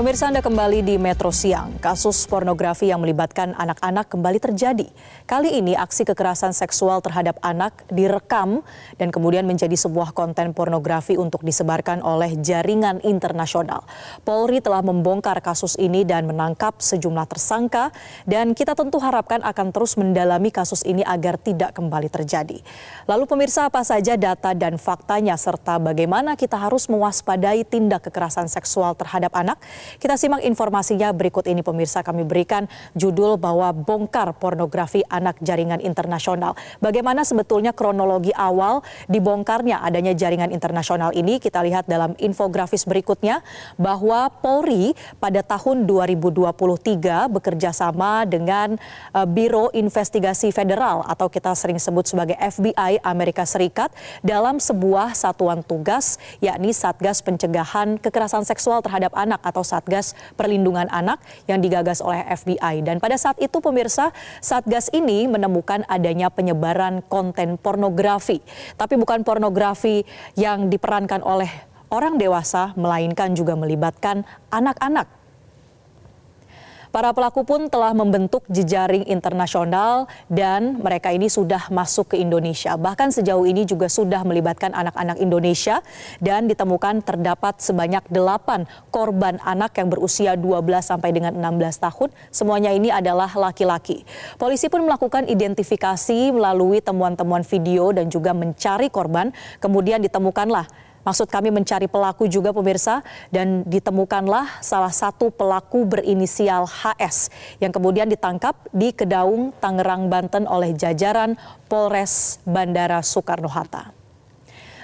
Pemirsa Anda kembali di Metro Siang. Kasus pornografi yang melibatkan anak-anak kembali terjadi. Kali ini aksi kekerasan seksual terhadap anak direkam dan kemudian menjadi sebuah konten pornografi untuk disebarkan oleh jaringan internasional. Polri telah membongkar kasus ini dan menangkap sejumlah tersangka dan kita tentu harapkan akan terus mendalami kasus ini agar tidak kembali terjadi. Lalu pemirsa apa saja data dan faktanya serta bagaimana kita harus mewaspadai tindak kekerasan seksual terhadap anak? Kita simak informasinya berikut ini pemirsa kami berikan judul bahwa bongkar pornografi anak jaringan internasional. Bagaimana sebetulnya kronologi awal dibongkarnya adanya jaringan internasional ini kita lihat dalam infografis berikutnya bahwa Polri pada tahun 2023 bekerja sama dengan uh, Biro Investigasi Federal atau kita sering sebut sebagai FBI Amerika Serikat dalam sebuah satuan tugas yakni Satgas Pencegahan Kekerasan Seksual terhadap Anak atau Satgas Perlindungan Anak yang digagas oleh FBI. Dan pada saat itu pemirsa, Satgas ini menemukan adanya penyebaran konten pornografi. Tapi bukan pornografi yang diperankan oleh orang dewasa, melainkan juga melibatkan anak-anak. Para pelaku pun telah membentuk jejaring internasional dan mereka ini sudah masuk ke Indonesia. Bahkan sejauh ini juga sudah melibatkan anak-anak Indonesia dan ditemukan terdapat sebanyak delapan korban anak yang berusia 12 sampai dengan 16 tahun. Semuanya ini adalah laki-laki. Polisi pun melakukan identifikasi melalui temuan-temuan video dan juga mencari korban. Kemudian ditemukanlah Maksud kami mencari pelaku juga pemirsa dan ditemukanlah salah satu pelaku berinisial HS yang kemudian ditangkap di Kedaung, Tangerang, Banten oleh jajaran Polres Bandara Soekarno-Hatta.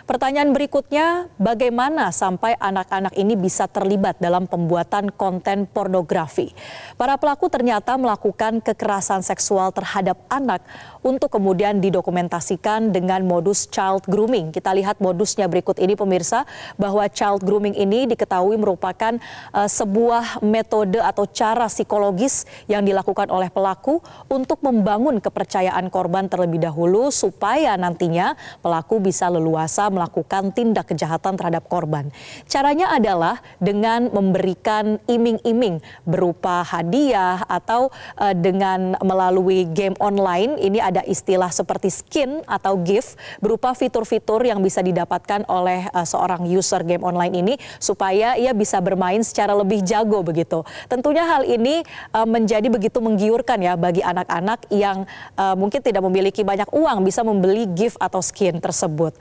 Pertanyaan berikutnya, bagaimana sampai anak-anak ini bisa terlibat dalam pembuatan konten pornografi? Para pelaku ternyata melakukan kekerasan seksual terhadap anak untuk kemudian didokumentasikan dengan modus child grooming. Kita lihat modusnya berikut ini pemirsa, bahwa child grooming ini diketahui merupakan uh, sebuah metode atau cara psikologis yang dilakukan oleh pelaku untuk membangun kepercayaan korban terlebih dahulu supaya nantinya pelaku bisa leluasa melakukan tindak kejahatan terhadap korban. Caranya adalah dengan memberikan iming-iming berupa hadiah atau uh, dengan melalui game online. Ini ada istilah seperti skin atau gift berupa fitur-fitur yang bisa didapatkan oleh uh, seorang user game online ini supaya ia bisa bermain secara lebih jago begitu. Tentunya hal ini uh, menjadi begitu menggiurkan ya bagi anak-anak yang uh, mungkin tidak memiliki banyak uang bisa membeli gift atau skin tersebut.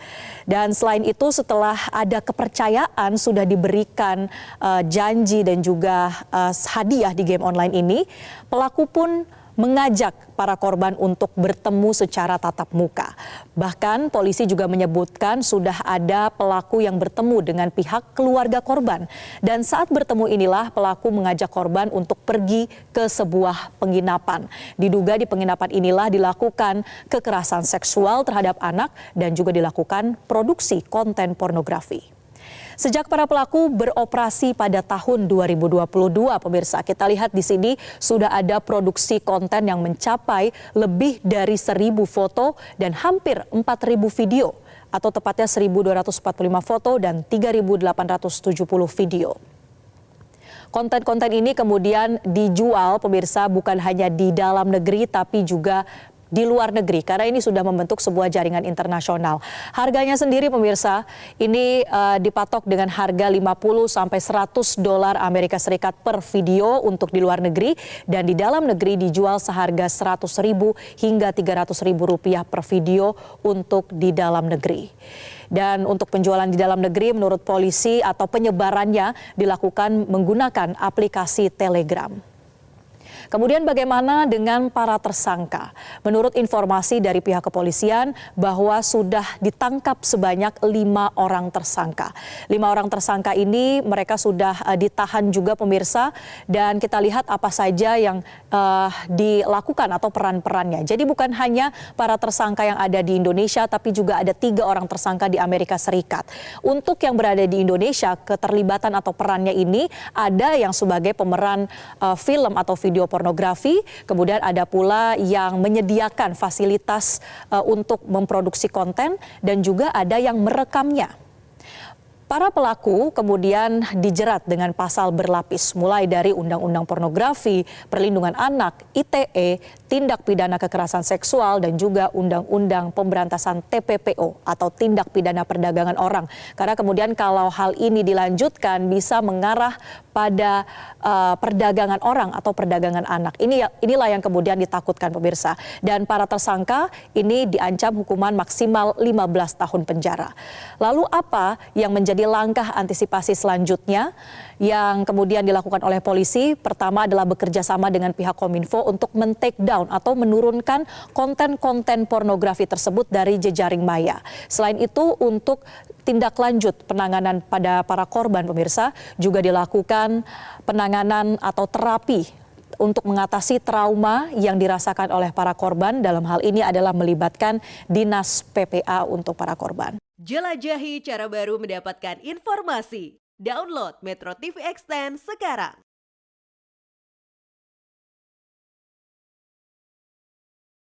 Dan selain itu setelah ada kepercayaan sudah diberikan uh, janji dan juga uh, hadiah di game online ini, pelaku pun mengajak para korban untuk bertemu secara tatap muka. Bahkan polisi juga menyebutkan sudah ada pelaku yang bertemu dengan pihak keluarga korban. Dan saat bertemu inilah pelaku mengajak korban untuk pergi ke sebuah penginapan. Diduga di penginapan inilah dilakukan kekerasan seksual terhadap anak dan juga dilakukan produksi konten pornografi. Sejak para pelaku beroperasi pada tahun 2022, pemirsa, kita lihat di sini sudah ada produksi konten yang mencapai lebih dari 1000 foto dan hampir 4000 video atau tepatnya 1245 foto dan 3870 video. Konten-konten ini kemudian dijual pemirsa bukan hanya di dalam negeri tapi juga di luar negeri karena ini sudah membentuk sebuah jaringan internasional. Harganya sendiri pemirsa ini uh, dipatok dengan harga 50 sampai 100 dolar Amerika Serikat per video untuk di luar negeri dan di dalam negeri dijual seharga 100 ribu hingga 300 ribu rupiah per video untuk di dalam negeri. Dan untuk penjualan di dalam negeri menurut polisi atau penyebarannya dilakukan menggunakan aplikasi Telegram. Kemudian bagaimana dengan para tersangka? Menurut informasi dari pihak kepolisian bahwa sudah ditangkap sebanyak lima orang tersangka. Lima orang tersangka ini mereka sudah uh, ditahan juga pemirsa dan kita lihat apa saja yang uh, dilakukan atau peran-perannya. Jadi bukan hanya para tersangka yang ada di Indonesia tapi juga ada tiga orang tersangka di Amerika Serikat. Untuk yang berada di Indonesia keterlibatan atau perannya ini ada yang sebagai pemeran uh, film atau video pornografi, kemudian ada pula yang menyediakan fasilitas uh, untuk memproduksi konten dan juga ada yang merekamnya. Para pelaku kemudian dijerat dengan pasal berlapis mulai dari Undang-Undang Pornografi, Perlindungan Anak, ITE, Tindak Pidana Kekerasan Seksual dan juga Undang-Undang Pemberantasan TPPO atau Tindak Pidana Perdagangan Orang. Karena kemudian kalau hal ini dilanjutkan bisa mengarah pada uh, perdagangan orang atau perdagangan anak. Ini inilah yang kemudian ditakutkan pemirsa. Dan para tersangka ini diancam hukuman maksimal 15 tahun penjara. Lalu apa yang menjadi langkah antisipasi selanjutnya yang kemudian dilakukan oleh polisi. Pertama adalah bekerja sama dengan pihak Kominfo untuk men-take down atau menurunkan konten-konten pornografi tersebut dari jejaring maya. Selain itu untuk tindak lanjut penanganan pada para korban pemirsa juga dilakukan penanganan atau terapi untuk mengatasi trauma yang dirasakan oleh para korban dalam hal ini adalah melibatkan dinas PPA untuk para korban. Jelajahi cara baru mendapatkan informasi. Download Metro TV Extend sekarang.